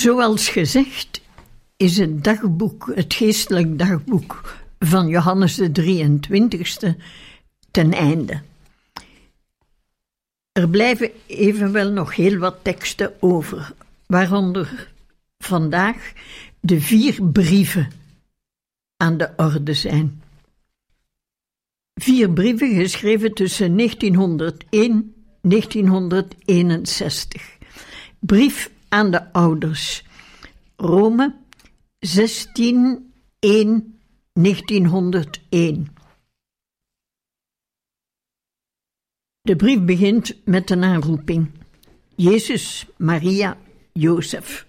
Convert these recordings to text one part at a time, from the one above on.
Zoals gezegd is het dagboek, het geestelijk dagboek van Johannes de 23ste ten einde. Er blijven evenwel nog heel wat teksten over, waaronder vandaag de vier brieven aan de orde zijn. Vier brieven geschreven tussen 1901 en 1961. Brief aan de ouders. Rome, 16 1 1901. De brief begint met een aanroeping. Jezus, Maria, Jozef.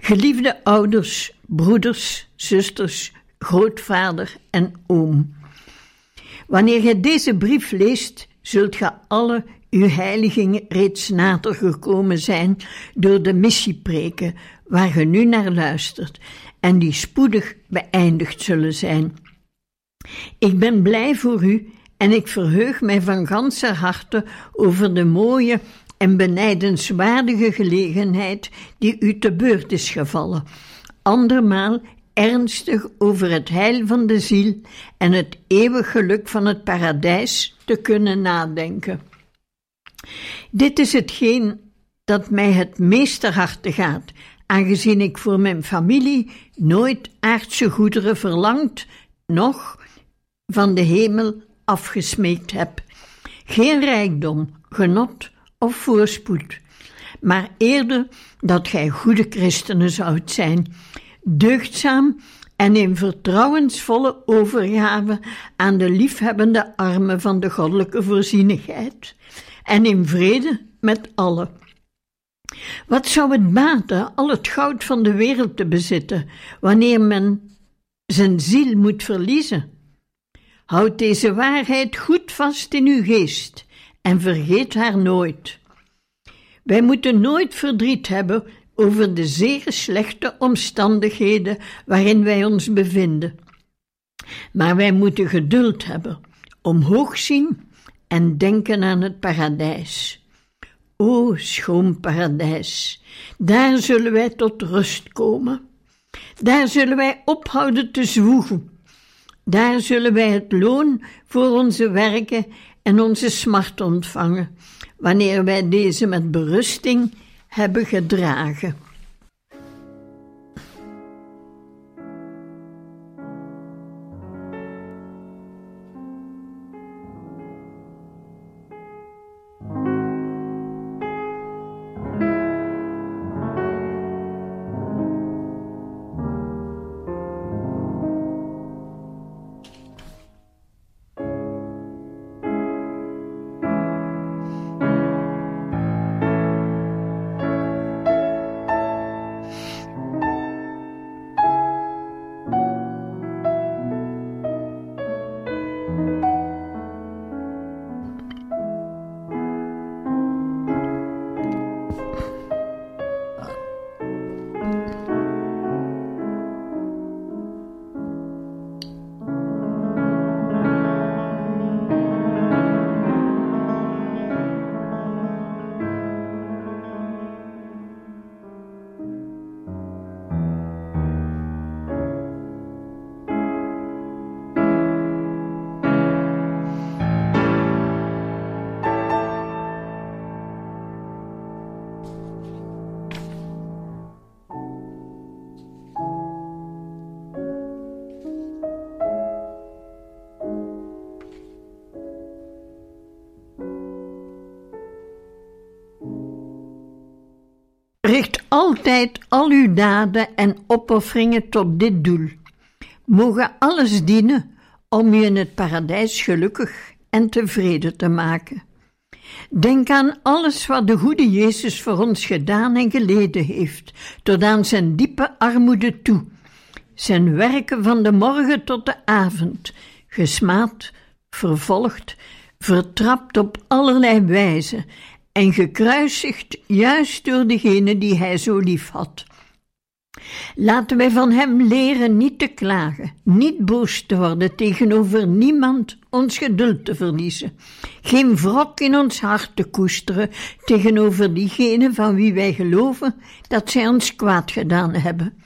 Geliefde ouders, broeders, zusters, grootvader en oom. Wanneer je deze brief leest, zult je alle uw heiliging reeds nader gekomen zijn door de missiepreken waar je nu naar luistert en die spoedig beëindigd zullen zijn. Ik ben blij voor u en ik verheug mij van ganse harte over de mooie en benijdenswaardige gelegenheid die u te beurt is gevallen. Andermaal ernstig over het heil van de ziel en het eeuwig geluk van het paradijs te kunnen nadenken. Dit is hetgeen dat mij het meest ter harte gaat, aangezien ik voor mijn familie nooit aardse goederen verlangd, noch van de hemel afgesmeekt heb. Geen rijkdom, genot of voorspoed, maar eerder dat gij goede christenen zoudt zijn, deugdzaam en in vertrouwensvolle overgave aan de liefhebbende armen van de goddelijke voorzienigheid en in vrede met allen. Wat zou het baten al het goud van de wereld te bezitten, wanneer men zijn ziel moet verliezen? Houd deze waarheid goed vast in uw geest en vergeet haar nooit. Wij moeten nooit verdriet hebben over de zeer slechte omstandigheden waarin wij ons bevinden. Maar wij moeten geduld hebben, omhoog zien en denken aan het paradijs. O schoon paradijs, daar zullen wij tot rust komen. Daar zullen wij ophouden te zwoegen. Daar zullen wij het loon voor onze werken en onze smart ontvangen, wanneer wij deze met berusting hebben gedragen. Altijd al uw daden en opofferingen tot dit doel. Mogen alles dienen om u in het paradijs gelukkig en tevreden te maken. Denk aan alles wat de goede Jezus voor ons gedaan en geleden heeft, tot aan zijn diepe armoede toe. Zijn werken van de morgen tot de avond, gesmaad, vervolgd, vertrapt op allerlei wijze en gekruisigd juist door degene die hij zo lief had. Laten wij van hem leren niet te klagen, niet boos te worden tegenover niemand, ons geduld te verliezen, geen wrok in ons hart te koesteren tegenover diegenen van wie wij geloven dat zij ons kwaad gedaan hebben,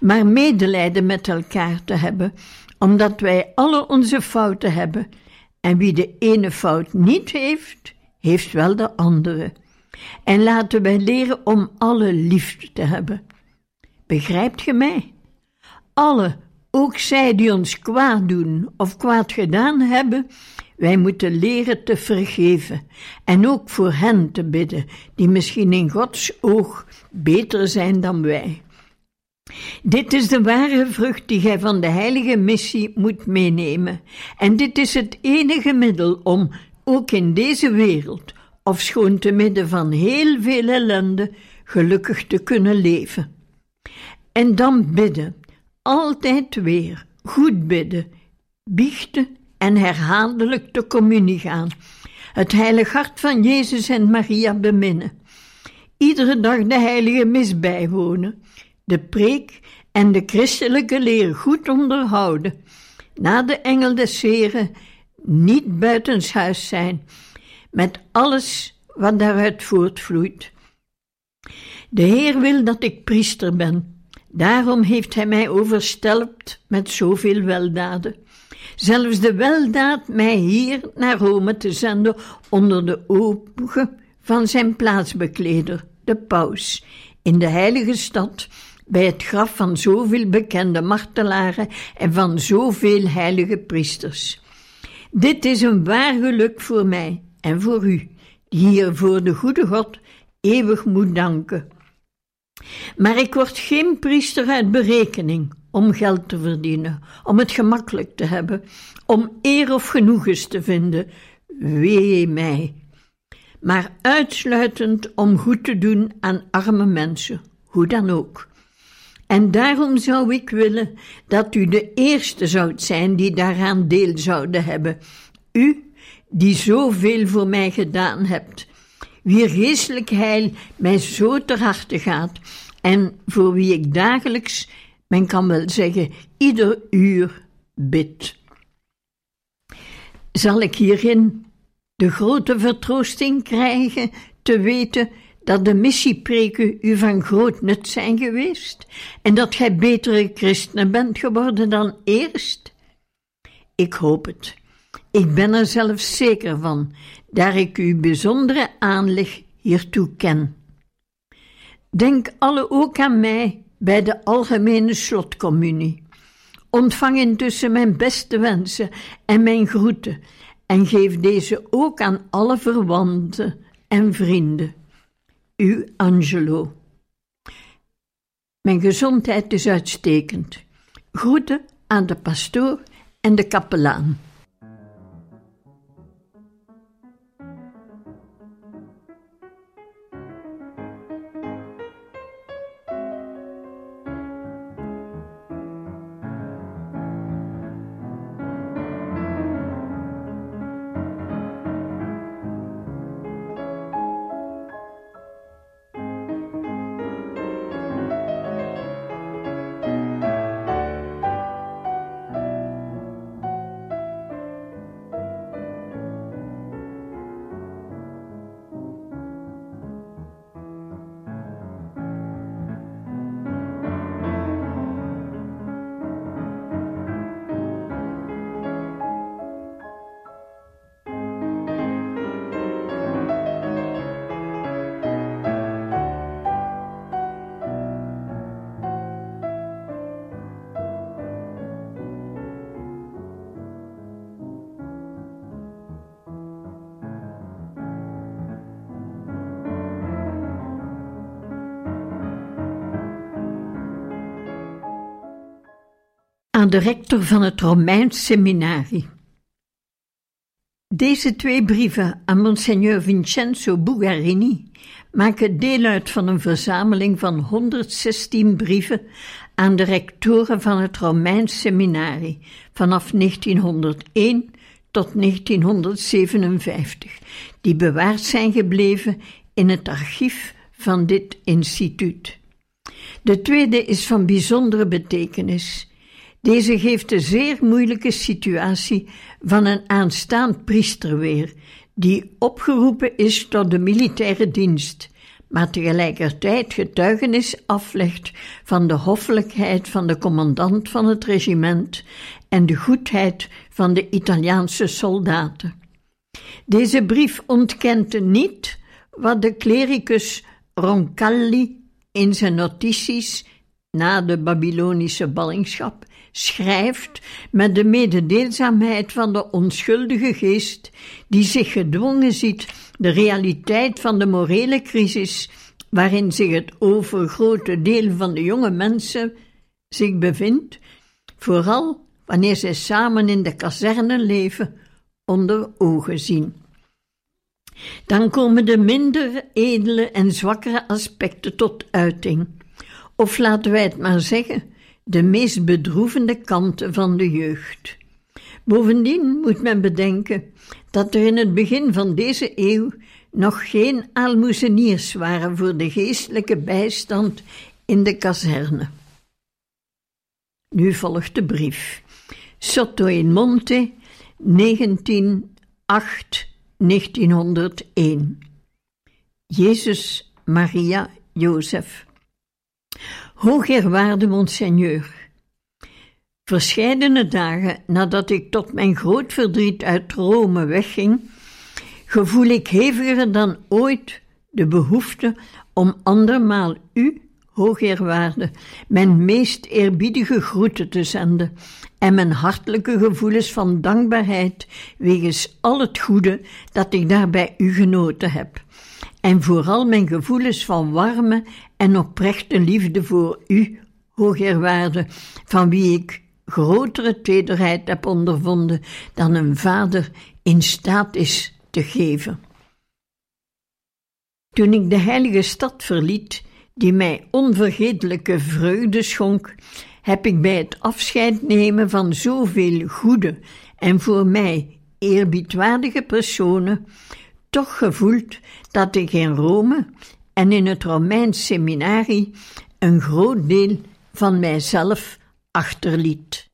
maar medelijden met elkaar te hebben, omdat wij alle onze fouten hebben, en wie de ene fout niet heeft, heeft wel de andere. En laten wij leren om alle liefde te hebben. Begrijpt ge mij? Alle, ook zij die ons kwaad doen of kwaad gedaan hebben, wij moeten leren te vergeven en ook voor hen te bidden, die misschien in Gods oog beter zijn dan wij. Dit is de ware vrucht die gij van de heilige missie moet meenemen, en dit is het enige middel om, ook in deze wereld, of schoon te midden van heel veel ellende, gelukkig te kunnen leven. En dan bidden, altijd weer, goed bidden, biechten en herhaaldelijk de communie gaan. Het heilig hart van Jezus en Maria beminnen. Iedere dag de heilige mis bijwonen. De preek en de christelijke leer goed onderhouden. Na de engel des Heren niet buitenshuis zijn, met alles wat daaruit voortvloeit. De Heer wil dat ik priester ben. Daarom heeft Hij mij overstelpt met zoveel weldaden. Zelfs de weldaad mij hier naar Rome te zenden onder de ogen van zijn plaatsbekleder, de paus, in de heilige stad, bij het graf van zoveel bekende martelaren en van zoveel heilige priesters. Dit is een waar geluk voor mij en voor u, die hier voor de goede God eeuwig moet danken. Maar ik word geen priester uit berekening om geld te verdienen, om het gemakkelijk te hebben, om eer of genoegens te vinden. Wee mij. Maar uitsluitend om goed te doen aan arme mensen, hoe dan ook. En daarom zou ik willen dat u de eerste zoudt zijn die daaraan deel zouden hebben. U, die zoveel voor mij gedaan hebt, wier geestelijk heil mij zo ter harte gaat en voor wie ik dagelijks, men kan wel zeggen, ieder uur bid. Zal ik hierin de grote vertroosting krijgen te weten dat de missiepreken u van groot nut zijn geweest en dat gij betere christenen bent geworden dan eerst? Ik hoop het. Ik ben er zelfs zeker van, daar ik uw bijzondere aanleg hiertoe ken. Denk alle ook aan mij bij de algemene slotcommunie. Ontvang intussen mijn beste wensen en mijn groeten en geef deze ook aan alle verwanten en vrienden. U Angelo. Mijn gezondheid is uitstekend. Groeten aan de pastoor en de kapelaan. Aan de rector van het Romeins seminarie. Deze twee brieven aan Monsignor Vincenzo Bugarini maken deel uit van een verzameling van 116 brieven aan de rectoren van het Romeins Seminari vanaf 1901 tot 1957, die bewaard zijn gebleven in het archief van dit instituut. De tweede is van bijzondere betekenis. Deze geeft de zeer moeilijke situatie van een aanstaand priester weer, die opgeroepen is tot de militaire dienst, maar tegelijkertijd getuigenis aflegt van de hoffelijkheid van de commandant van het regiment en de goedheid van de Italiaanse soldaten. Deze brief ontkent niet wat de klericus Roncalli in zijn notities na de Babylonische ballingschap schrijft met de mededeelzaamheid van de onschuldige geest die zich gedwongen ziet de realiteit van de morele crisis waarin zich het overgrote deel van de jonge mensen zich bevindt, vooral wanneer zij samen in de kazerne leven, onder ogen zien. Dan komen de minder edele en zwakkere aspecten tot uiting, of laten wij het maar zeggen, de meest bedroevende kanten van de jeugd. Bovendien moet men bedenken dat er in het begin van deze eeuw nog geen aalmoezeniers waren voor de geestelijke bijstand in de kazerne. Nu volgt de brief. Sotto in Monte, 1908 1901. Jezus, Maria, Jozef. Hoogeerwaarde Monseigneur. Verscheidene dagen nadat ik tot mijn groot verdriet uit Rome wegging, gevoel ik heviger dan ooit de behoefte om andermaal u, hoogeerwaarde, mijn meest eerbiedige groeten te zenden en mijn hartelijke gevoelens van dankbaarheid wegens al het goede dat ik daarbij u genoten heb. En vooral mijn gevoelens van warme en oprechte liefde voor u, hoogeerwaarde, van wie ik grotere tederheid heb ondervonden dan een vader in staat is te geven. Toen ik de heilige stad verliet, die mij onvergetelijke vreugde schonk, heb ik bij het afscheid nemen van zoveel goede en voor mij eerbiedwaardige personen toch gevoeld dat ik in Rome en in het Romeins seminarie een groot deel van mijzelf achterliet.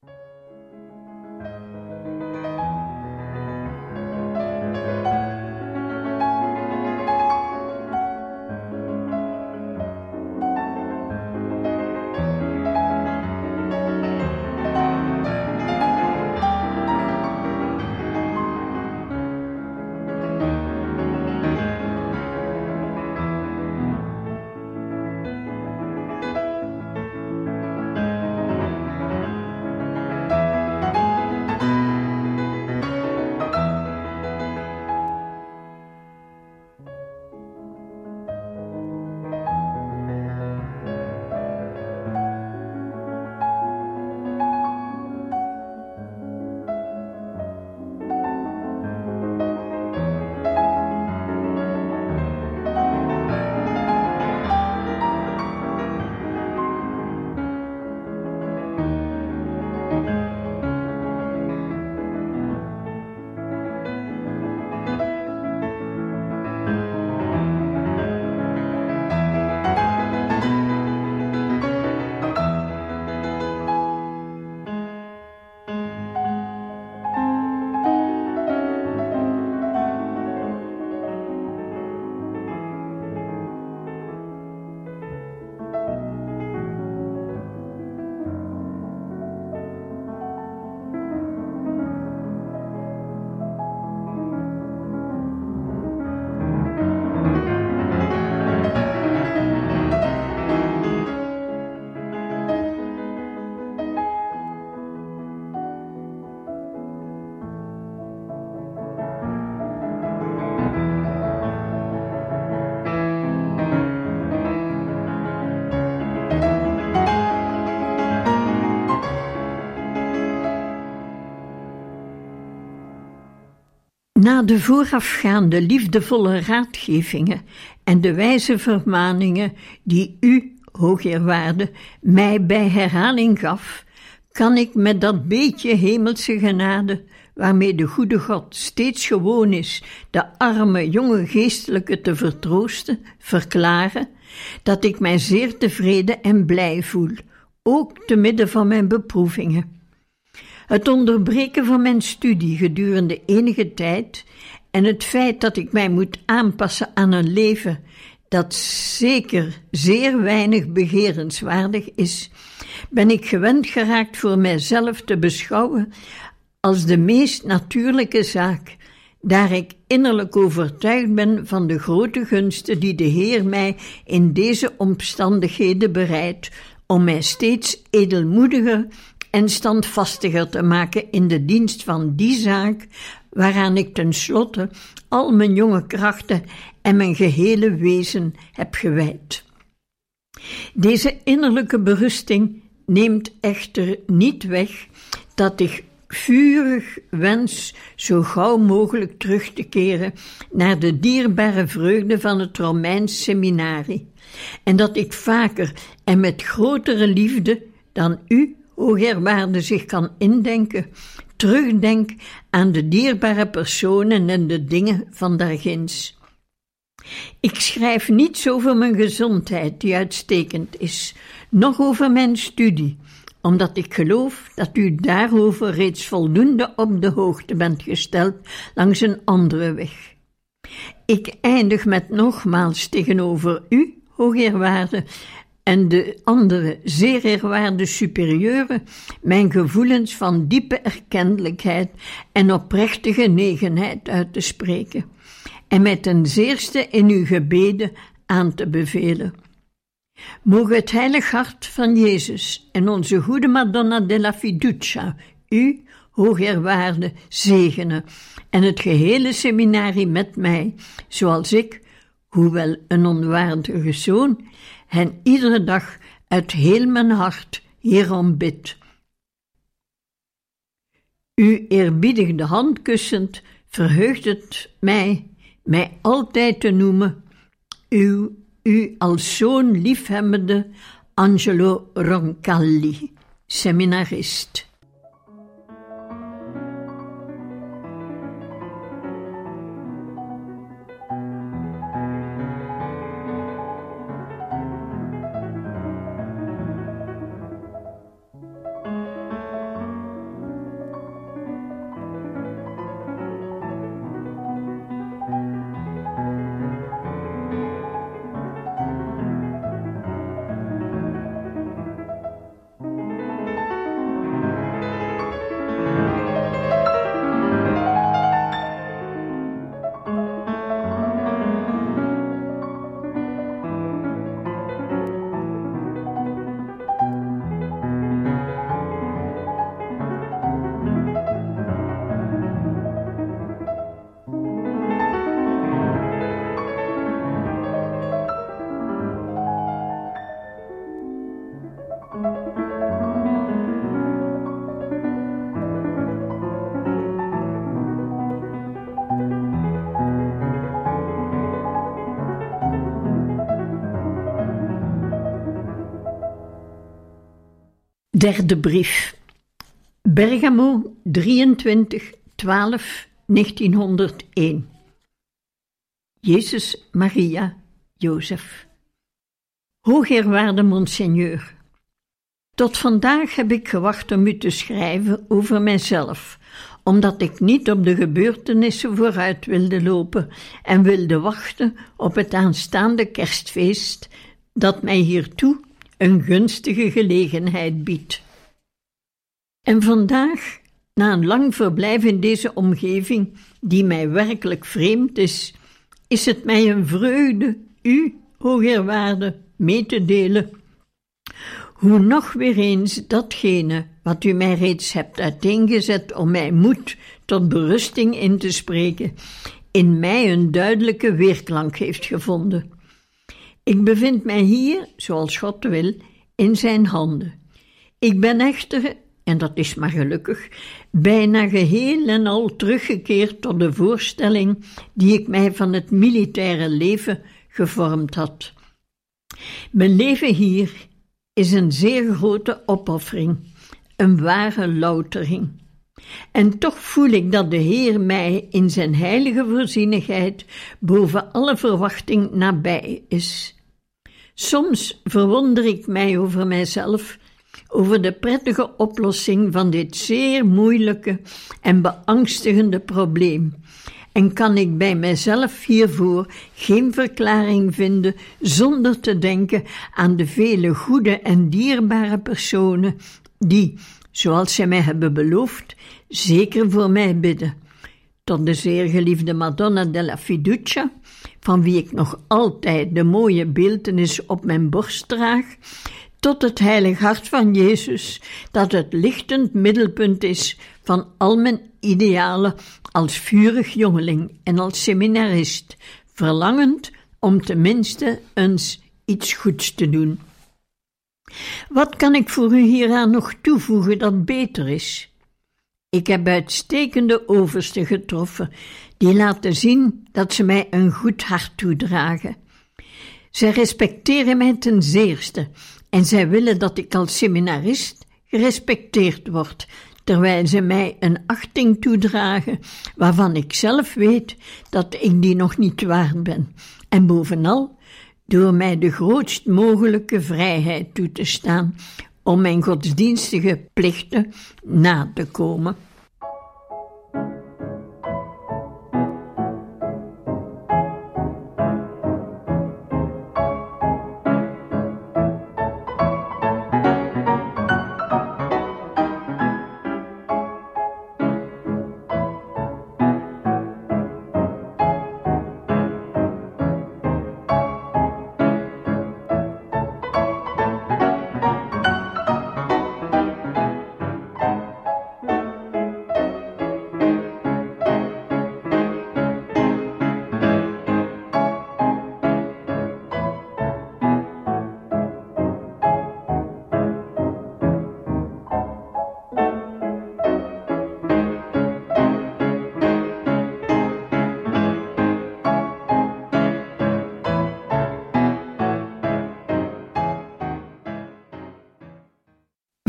Na de voorafgaande liefdevolle raadgevingen en de wijze vermaningen die u, hoogeerwaarde, mij bij herhaling gaf, kan ik met dat beetje hemelse genade, waarmee de goede God steeds gewoon is de arme jonge geestelijke te vertroosten, verklaren dat ik mij zeer tevreden en blij voel, ook te midden van mijn beproevingen. Het onderbreken van mijn studie gedurende enige tijd en het feit dat ik mij moet aanpassen aan een leven dat zeker zeer weinig begerenswaardig is, ben ik gewend geraakt voor mijzelf te beschouwen als de meest natuurlijke zaak, daar ik innerlijk overtuigd ben van de grote gunsten die de Heer mij in deze omstandigheden bereidt om mij steeds edelmoediger en standvastiger te maken in de dienst van die zaak waaraan ik tenslotte al mijn jonge krachten en mijn gehele wezen heb gewijd. Deze innerlijke berusting neemt echter niet weg dat ik vurig wens zo gauw mogelijk terug te keren naar de dierbare vreugde van het Romeins seminarie, en dat ik vaker en met grotere liefde dan u, o Gerwaarde, zich kan indenken, terugdenk aan de dierbare personen en de dingen van daarginds. Ik schrijf niets over mijn gezondheid, die uitstekend is, noch over mijn studie, omdat ik geloof dat u daarover reeds voldoende op de hoogte bent gesteld langs een andere weg. Ik eindig met nogmaals tegenover u, hoogeerwaarde, en de andere zeer eerwaarde superieuren mijn gevoelens van diepe erkentelijkheid en oprechte genegenheid uit te spreken en mij ten zeerste in uw gebeden aan te bevelen. Mogen het heilig hart van Jezus en onze goede Madonna della Fiducia u, hoogeerwaarde, zegenen en het gehele seminarie met mij, zoals ik, hoewel een onwaardige zoon, hen iedere dag uit heel mijn hart hierom bid. U eerbiedig de hand kussend, verheugt het mij, mij altijd te noemen, uw u als zoon liefhebbende Angelo Roncalli, seminarist. Derde brief. Bergamo 23 12 1901. Jezus, Maria, Jozef. Hoogeerwaarde monseigneur. Tot vandaag heb ik gewacht om u te schrijven over mijzelf, omdat ik niet op de gebeurtenissen vooruit wilde lopen en wilde wachten op het aanstaande kerstfeest dat mij hiertoe een gunstige gelegenheid biedt. En vandag, na een lang verblijf in deze omgeving, die mij werkelijk vreemd is, is het mij een vreugde u, o Heerwaarde, mee te delen. Hoe nog weer eens datgene wat u mij reeds hebt uiteengezet om mij moed tot berusting in te spreken, in mij een duidelijke weerklank heeft gevonden. Ik bevind mij hier, zoals God wil, in zijn handen. Ik ben echter en dat is maar gelukkig, bijna geheel en al teruggekeerd tot de voorstelling die ik mij van het militaire leven gevormd had. Mijn leven hier is een zeer grote opoffering, een ware loutering. En toch voel ik dat de Heer mij in zijn heilige voorzienigheid boven alle verwachting nabij is. Soms verwonder ik mij over mijzelf, over de prettige oplossing van dit zeer moeilijke en beangstigende probleem. En kan ik bij mijzelf hiervoor geen verklaring vinden zonder te denken aan de vele goede en dierbare personen die, zoals zij mij hebben beloofd, zeker voor mij bidden. Tot de zeer geliefde Madonna della Fiducia, van wie ik nog altijd de mooie beeltenis op mijn borst draag, tot het heilig hart van Jezus, dat het lichtend middelpunt is van al mijn idealen als vurig jongeling en als seminarist, verlangend om tenminste eens iets goeds te doen. Wat kan ik voor u hieraan nog toevoegen dat beter is? Ik heb uitstekende oversten getroffen, die laten zien dat ze mij een goed hart toedragen. Zij respecteren mij ten zeerste en zij willen dat ik als seminarist gerespecteerd word, terwijl ze mij een achting toedragen waarvan ik zelf weet dat ik die nog niet waard ben, en bovenal door mij de grootst mogelijke vrijheid toe te staan om mijn godsdienstige plichten na te komen.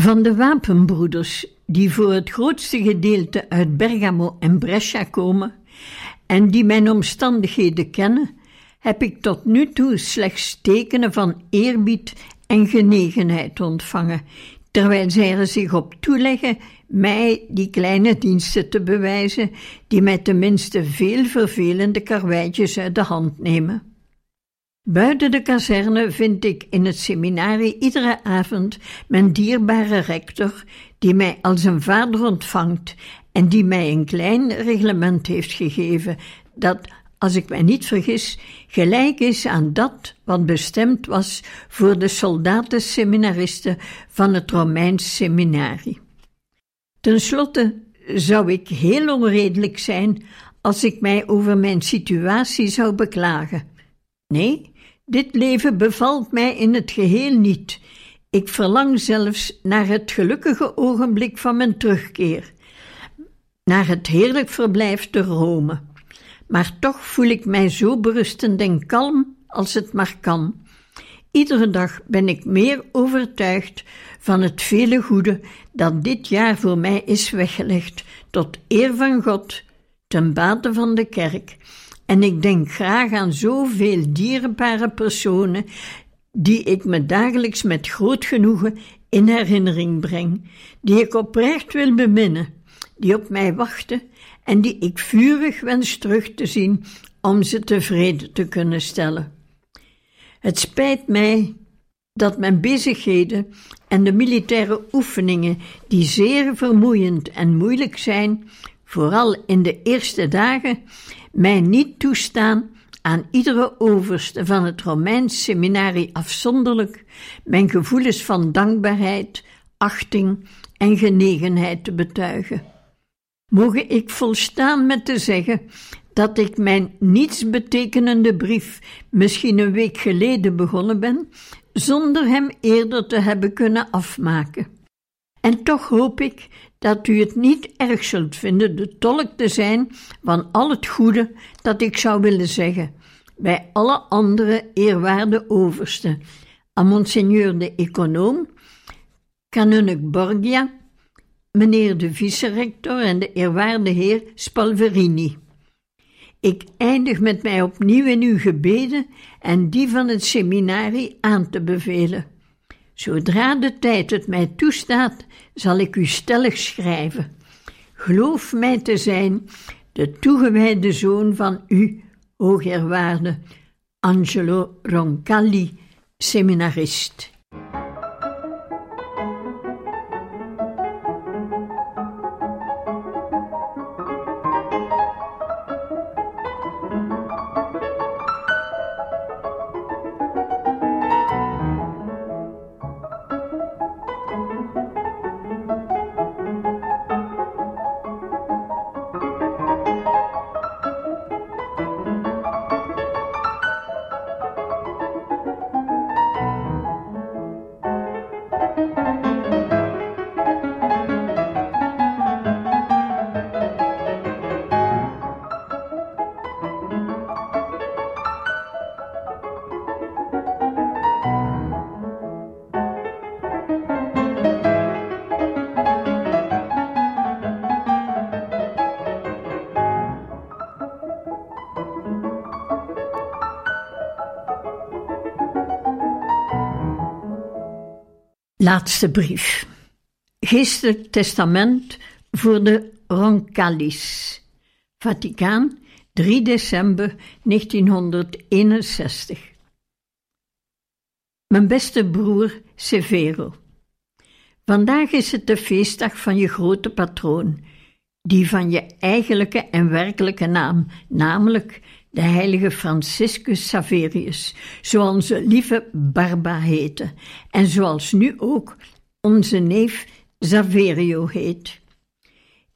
Van de wapenbroeders, die voor het grootste gedeelte uit Bergamo en Brescia komen en die mijn omstandigheden kennen, heb ik tot nu toe slechts tekenen van eerbied en genegenheid ontvangen, terwijl zij er zich op toeleggen mij die kleine diensten te bewijzen, die mij tenminste veel vervelende karweitjes uit de hand nemen. Buiten de kazerne vind ik in het seminarie iedere avond mijn dierbare rector, die mij als een vader ontvangt en die mij een klein reglement heeft gegeven, dat, als ik mij niet vergis, gelijk is aan dat wat bestemd was voor de soldatenseminaristen van het Romeins seminarie. Ten slotte zou ik heel onredelijk zijn als ik mij over mijn situatie zou beklagen. Nee, dit leven bevalt mij in het geheel niet. Ik verlang zelfs naar het gelukkige ogenblik van mijn terugkeer, naar het heerlijk verblijf te Rome. Maar toch voel ik mij zo berustend en kalm als het maar kan. Iedere dag ben ik meer overtuigd van het vele goede dat dit jaar voor mij is weggelegd, tot eer van God, ten bate van de kerk en ik denk graag aan zoveel dierbare personen die ik me dagelijks met groot genoegen in herinnering breng, die ik oprecht wil beminnen, die op mij wachten en die ik vurig wens terug te zien om ze tevreden te kunnen stellen. Het spijt mij dat mijn bezigheden en de militaire oefeningen, die zeer vermoeiend en moeilijk zijn, vooral in de eerste dagen, mij niet toestaan aan iedere overste van het Romeins seminarie afzonderlijk mijn gevoelens van dankbaarheid, achting en genegenheid te betuigen. Mogen ik volstaan met te zeggen dat ik mijn nietsbetekenende brief misschien een week geleden begonnen ben, zonder hem eerder te hebben kunnen afmaken. En toch hoop ik dat u het niet erg zult vinden de tolk te zijn van al het goede dat ik zou willen zeggen bij alle andere eerwaarde oversten, aan monseigneur de econoom, kanunnik Borgia, meneer de vice-rector en de eerwaarde heer Spalverini. Ik eindig met mij opnieuw in uw gebeden en die van het seminarie aan te bevelen. Zodra de tijd het mij toestaat, zal ik u stellig schrijven. Geloof mij te zijn de toegewijde zoon van u, hoogeerwaarde Angelo Roncalli, seminarist. Laatste brief. Geestelijk testament voor de Roncallis. Vaticaan, 3 december 1961. Mijn beste broer Severo. Vandaag is het de feestdag van je grote patroon, die van je eigenlijke en werkelijke naam, namelijk de heilige Franciscus Saverius, zoals onze lieve Barba heette, en zoals nu ook onze neef Saverio heet.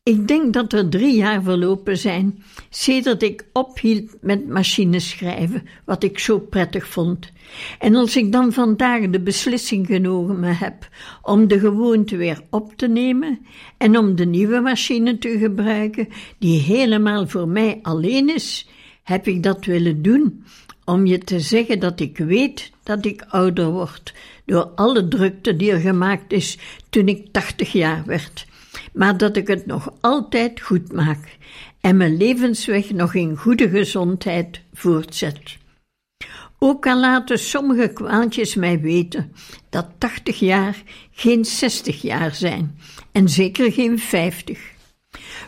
Ik denk dat er drie jaar verlopen zijn sedert ik ophield met machineschrijven, wat ik zo prettig vond. En als ik dan vandaag de beslissing genomen heb om de gewoonte weer op te nemen en om de nieuwe machine te gebruiken, die helemaal voor mij alleen is, heb ik dat willen doen om je te zeggen dat ik weet dat ik ouder word door alle drukte die er gemaakt is toen ik tachtig jaar werd, maar dat ik het nog altijd goed maak en mijn levensweg nog in goede gezondheid voortzet. Ook al laten sommige kwaaltjes mij weten dat tachtig jaar geen zestig jaar zijn en zeker geen vijftig.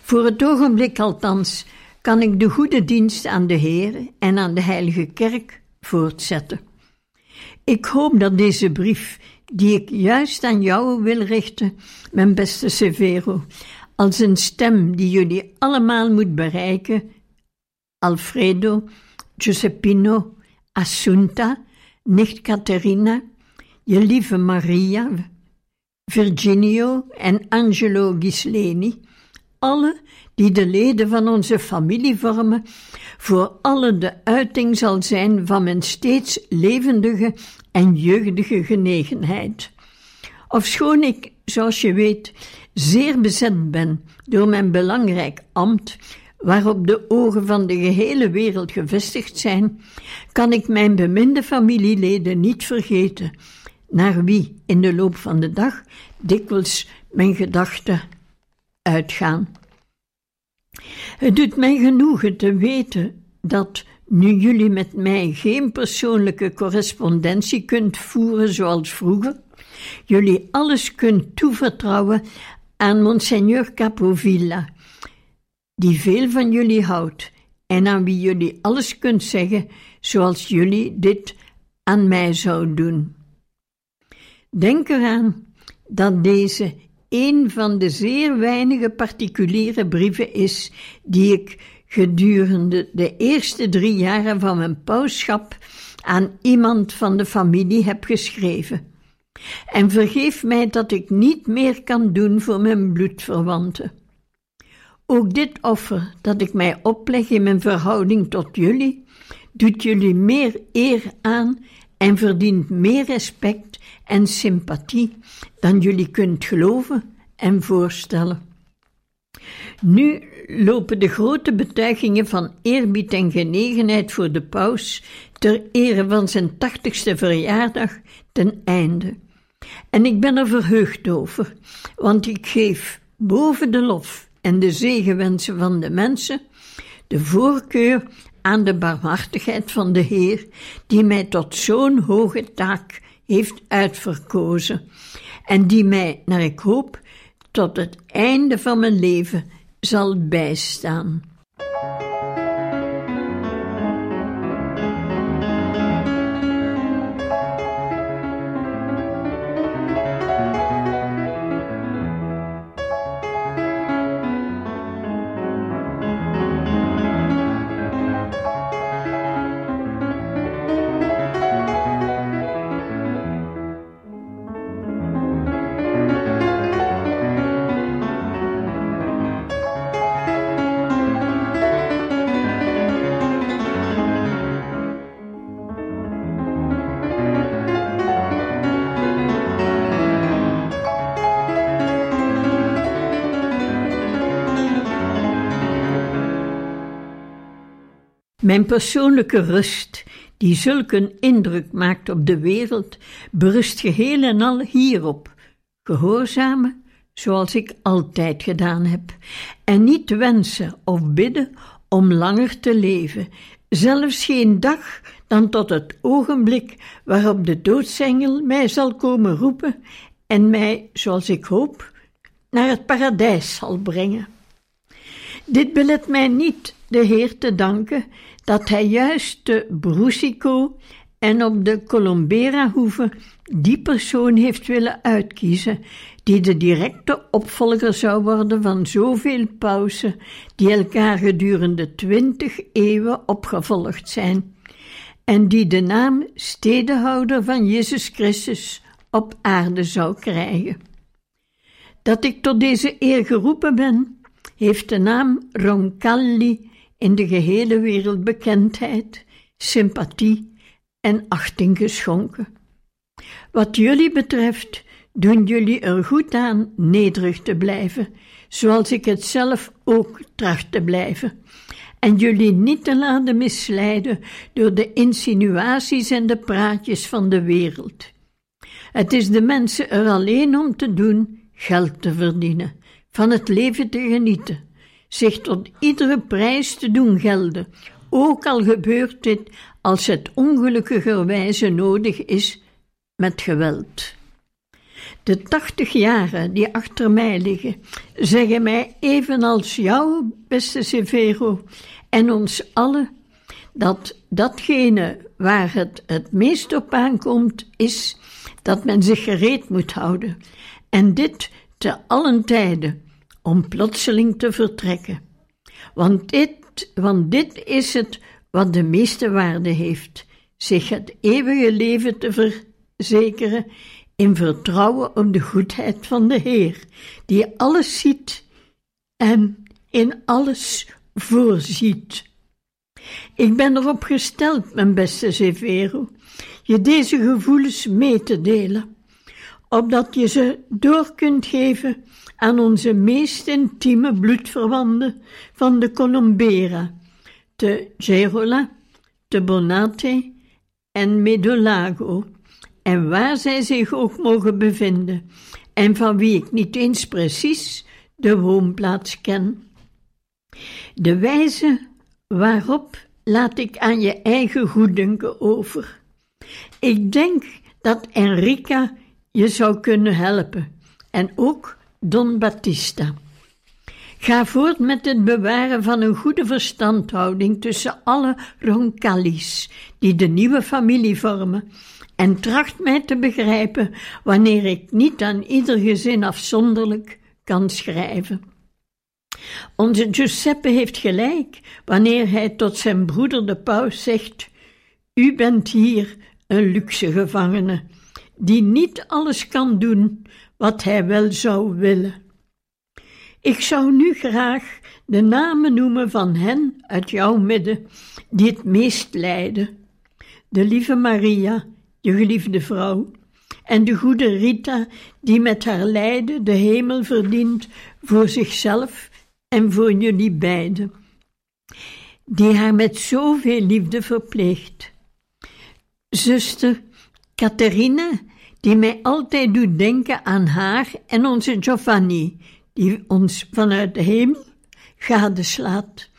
Voor het ogenblik althans kan ik de goede dienst aan de Heer en aan de Heilige Kerk voortzetten. Ik hoop dat deze brief, die ik juist aan jou wil richten, mijn beste Severo, als een stem die jullie allemaal moet bereiken, Alfredo, Giuseppino, Assunta, nicht Caterina, je lieve Maria, Virginio en Angelo Gisleni, alle die de leden van onze familie vormen, voor alle de uiting zal zijn van mijn steeds levendige en jeugdige genegenheid. Ofschoon ik, zoals je weet, zeer bezet ben door mijn belangrijk ambt, waarop de ogen van de gehele wereld gevestigd zijn, kan ik mijn beminde familieleden niet vergeten, naar wie in de loop van de dag dikwijls mijn gedachten uitgaan. Het doet mij genoegen te weten dat, nu jullie met mij geen persoonlijke correspondentie kunt voeren zoals vroeger, jullie alles kunt toevertrouwen aan Monseigneur Capovilla, die veel van jullie houdt en aan wie jullie alles kunt zeggen zoals jullie dit aan mij zouden doen. Denk eraan dat deze een van de zeer weinige particuliere brieven is die ik gedurende de eerste drie jaren van mijn pauschap aan iemand van de familie heb geschreven. En vergeef mij dat ik niet meer kan doen voor mijn bloedverwanten. Ook dit offer dat ik mij opleg in mijn verhouding tot jullie, doet jullie meer eer aan en verdient meer respect en sympathie dan jullie kunt geloven en voorstellen. Nu lopen de grote betuigingen van eerbied en genegenheid voor de paus ter ere van zijn tachtigste verjaardag ten einde. En ik ben er verheugd over, want ik geef boven de lof en de zegenwensen van de mensen de voorkeur aan de barmhartigheid van de Heer, die mij tot zo'n hoge taak heeft uitverkozen en die mij, naar ik hoop, tot het einde van mijn leven zal bijstaan. Mijn persoonlijke rust, die zulk een indruk maakt op de wereld, berust geheel en al hierop: gehoorzamen zoals ik altijd gedaan heb, en niet wensen of bidden om langer te leven, zelfs geen dag dan tot het ogenblik waarop de doodsengel mij zal komen roepen en mij, zoals ik hoop, naar het paradijs zal brengen. Dit belet mij niet de Heer te danken dat hij juist de Brusico en op de Colombera-hoeve die persoon heeft willen uitkiezen die de directe opvolger zou worden van zoveel pausen die elkaar gedurende twintig eeuwen opgevolgd zijn en die de naam stedenhouder van Jezus Christus op aarde zou krijgen. Dat ik tot deze eer geroepen ben, heeft de naam Roncalli in de gehele wereld bekendheid, sympathie en achting geschonken. Wat jullie betreft, doen jullie er goed aan nederig te blijven, zoals ik het zelf ook tracht te blijven, en jullie niet te laten misleiden door de insinuaties en de praatjes van de wereld. Het is de mensen er alleen om te doen geld te verdienen, van het leven te genieten zich tot iedere prijs te doen gelden, ook al gebeurt dit als het ongelukkigerwijze nodig is met geweld. De tachtig jaren die achter mij liggen, zeggen mij evenals jou, beste Severo, en ons allen, dat datgene waar het het meest op aankomt, is dat men zich gereed moet houden, en dit te allen tijden, om plotseling te vertrekken. Want dit, want dit is het wat de meeste waarde heeft: zich het eeuwige leven te verzekeren in vertrouwen op de goedheid van de Heer, die alles ziet en in alles voorziet. Ik ben erop gesteld, mijn beste Severo, je deze gevoelens mee te delen, opdat je ze door kunt geven aan onze meest intieme bloedverwanten van de Colombera, te Gerola, te Bonate en Medolago, en waar zij zich ook mogen bevinden, en van wie ik niet eens precies de woonplaats ken. De wijze waarop laat ik aan je eigen goeddunken over. Ik denk dat Enrica je zou kunnen helpen en ook Don Battista. Ga voort met het bewaren van een goede verstandhouding tussen alle Roncallis die de nieuwe familie vormen en tracht mij te begrijpen wanneer ik niet aan ieder gezin afzonderlijk kan schrijven. Onze Giuseppe heeft gelijk wanneer hij tot zijn broeder de paus zegt: U bent hier een luxe gevangene, die niet alles kan doen wat hij wel zou willen. Ik zou nu graag de namen noemen van hen uit jouw midden die het meest lijden. De lieve Maria, je geliefde vrouw, en de goede Rita, die met haar lijden de hemel verdient voor zichzelf en voor jullie beiden, die haar met zoveel liefde verpleegt. Zuster Catharina, die mij altijd doet denken aan haar en onze Giovanni, die ons vanuit de hemel gadeslaat.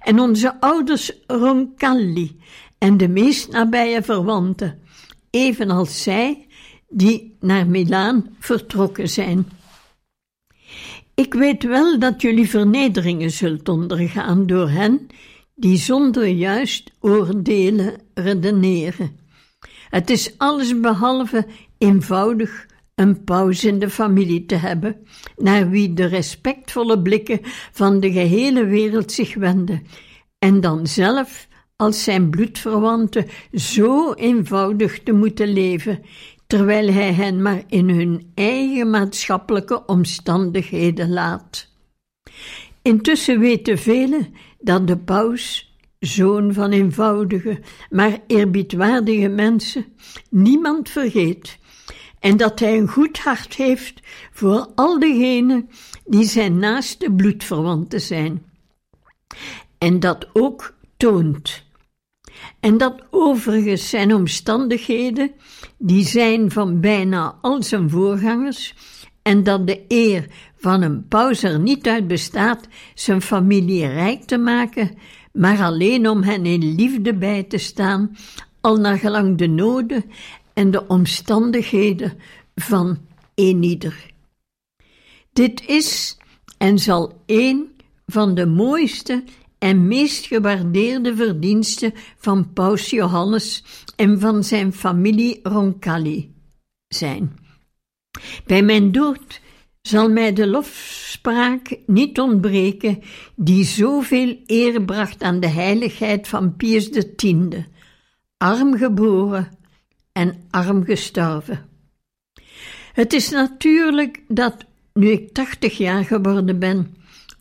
En onze ouders Roncalli en de meest nabije verwanten, evenals zij die naar Milaan vertrokken zijn. Ik weet wel dat jullie vernederingen zult ondergaan door hen die zonder juist oordelen redeneren. Het is alles behalve eenvoudig een pauze in de familie te hebben, naar wie de respectvolle blikken van de gehele wereld zich wenden, en dan zelf als zijn bloedverwanten zo eenvoudig te moeten leven, terwijl hij hen maar in hun eigen maatschappelijke omstandigheden laat. Intussen weten velen dat de paus, zoon van eenvoudige, maar eerbiedwaardige mensen, niemand vergeet en dat hij een goed hart heeft voor al degenen die zijn naaste bloedverwanten zijn. En dat ook toont. En dat overigens zijn omstandigheden die zijn van bijna al zijn voorgangers, en dat de eer van een paus er niet uit bestaat zijn familie rijk te maken, maar alleen om hen in liefde bij te staan, al naar gelang de noden en de omstandigheden van eenieder. Dit is en zal een van de mooiste en meest gewaardeerde verdiensten van Paus Johannes en van zijn familie Roncalli zijn. Bij mijn dood zal mij de lofspraak niet ontbreken die zoveel eer bracht aan de heiligheid van Pius X, arm geboren en arm gestorven. Het is natuurlijk dat, nu ik tachtig jaar geworden ben,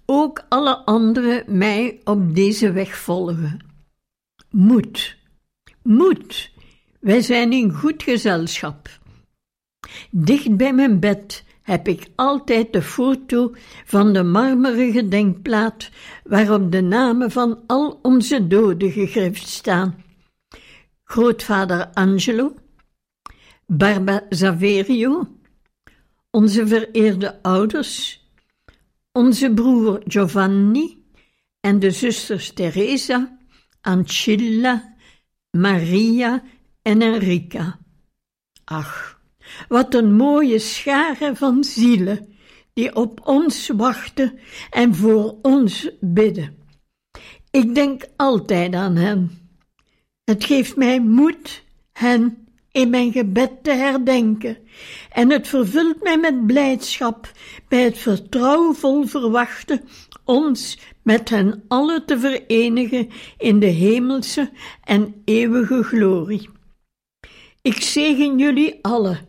ook alle anderen mij op deze weg volgen. Moed, moed, wij zijn in goed gezelschap. Dicht bij mijn bed heb ik altijd de foto van de marmeren gedenkplaat waarop de namen van al onze doden gegrift staan. Grootvader Angelo, Barba Saverio, onze vereerde ouders, onze broer Giovanni en de zusters Teresa, Ancilla, Maria en Enrica. Ach, wat een mooie schare van zielen die op ons wachten en voor ons bidden. Ik denk altijd aan hen. Het geeft mij moed hen in mijn gebed te herdenken en het vervult mij met blijdschap bij het vertrouwenvol verwachten ons met hen allen te verenigen in de hemelse en eeuwige glorie. Ik zegen jullie allen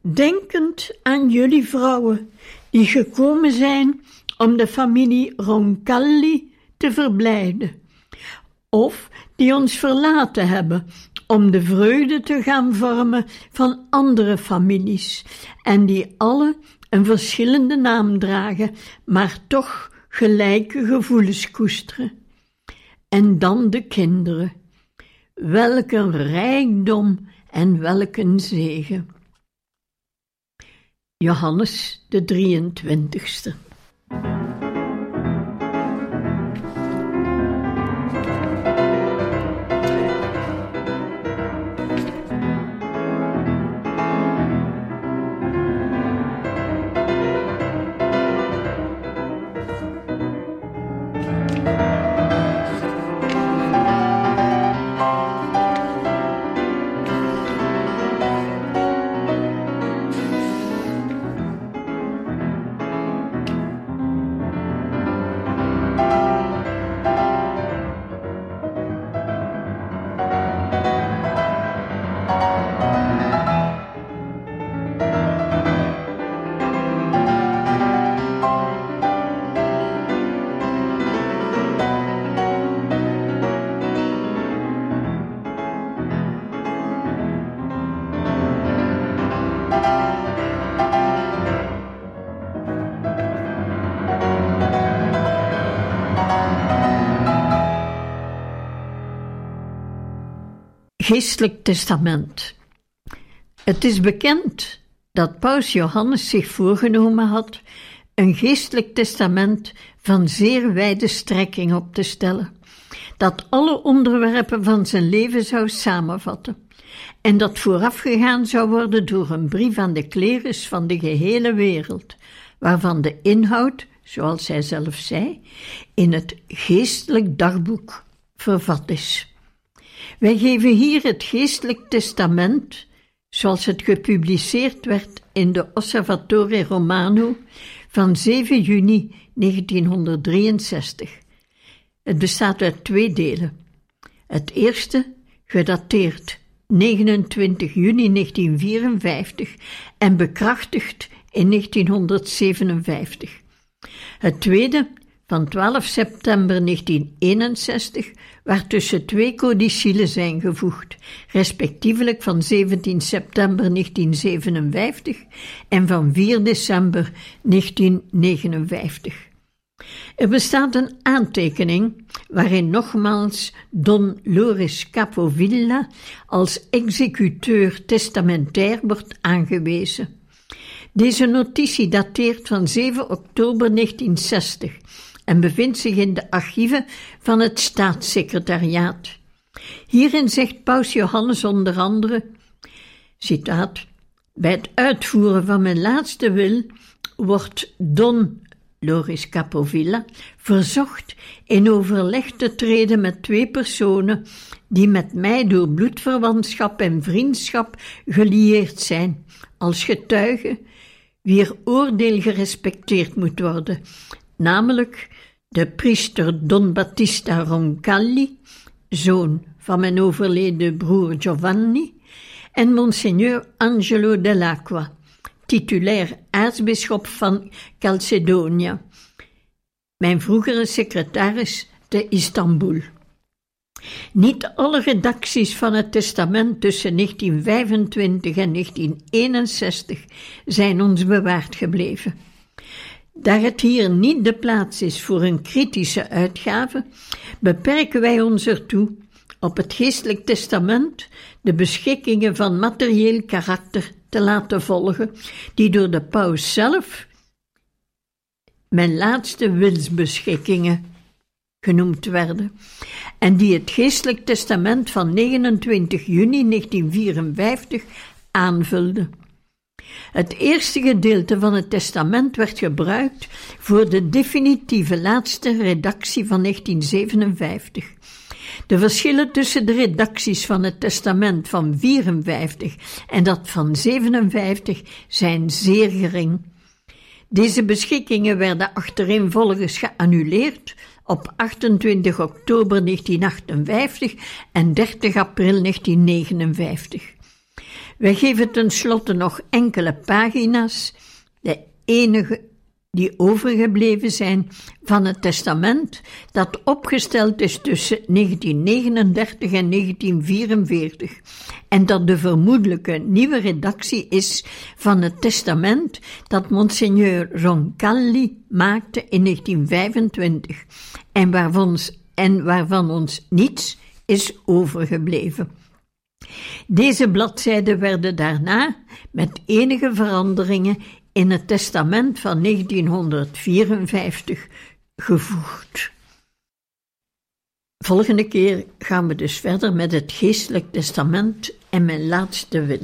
denkend aan jullie vrouwen die gekomen zijn om de familie Roncalli te verblijden, of die ons verlaten hebben om de vreugde te gaan vormen van andere families en die alle een verschillende naam dragen, maar toch gelijke gevoelens koesteren. En dan de kinderen. Welk een rijkdom en welk een zegen. Johannes de 23ste. Geestelijk testament. Het is bekend dat Paus Johannes zich voorgenomen had een geestelijk testament van zeer wijde strekking op te stellen, dat alle onderwerpen van zijn leven zou samenvatten en dat voorafgegaan zou worden door een brief aan de klerus van de gehele wereld, waarvan de inhoud, zoals hij zelf zei, in het geestelijk dagboek vervat is. Wij geven hier het geestelijk testament, zoals het gepubliceerd werd in de Osservatore Romano van 7 juni 1963. Het bestaat uit twee delen. Het eerste, gedateerd 29 juni 1954 en bekrachtigd in 1957. Het tweede, van 12 september 1961, waartussen twee codicillen zijn gevoegd, respectievelijk van 17 september 1957 en van 4 december 1959. Er bestaat een aantekening waarin nogmaals Don Loris Capovilla als executeur testamentair wordt aangewezen. Deze notitie dateert van 7 oktober 1960 en bevindt zich in de archieven van het staatssecretariaat. Hierin zegt Paus Johannes onder andere: citaat, Bij het uitvoeren van mijn laatste wil wordt Don Loris Capovilla verzocht in overleg te treden met twee personen die met mij door bloedverwantschap en vriendschap gelieerd zijn, als getuigen wier oordeel gerespecteerd moet worden, namelijk de priester Don Battista Roncalli, zoon van mijn overleden broer Giovanni, en Monsignor Angelo dell'Acqua, titulair aartsbisschop van Calcedonia, mijn vroegere secretaris te Istanbul. Niet alle redacties van het testament tussen 1925 en 1961 zijn ons bewaard gebleven. Daar het hier niet de plaats is voor een kritische uitgave, beperken wij ons ertoe op het geestelijk testament de beschikkingen van materieel karakter te laten volgen, die door de paus zelf mijn laatste wilsbeschikkingen genoemd werden, en die het geestelijk testament van 29 juni 1954 aanvulde. Het eerste gedeelte van het testament werd gebruikt voor de definitieve laatste redactie van 1957. De verschillen tussen de redacties van het testament van 54 en dat van 57 zijn zeer gering. Deze beschikkingen werden achtereenvolgens geannuleerd op 28 oktober 1958 en 30 april 1959. Wij geven tenslotte nog enkele pagina's, de enige die overgebleven zijn van het testament dat opgesteld is tussen 1939 en 1944 en dat de vermoedelijke nieuwe redactie is van het testament dat Monsignor Roncalli maakte in 1925 en waarvan en waarvan ons niets is overgebleven. Deze bladzijden werden daarna met enige veranderingen in het testament van 1954 gevoegd. Volgende keer gaan we dus verder met het geestelijk testament en mijn laatste wil.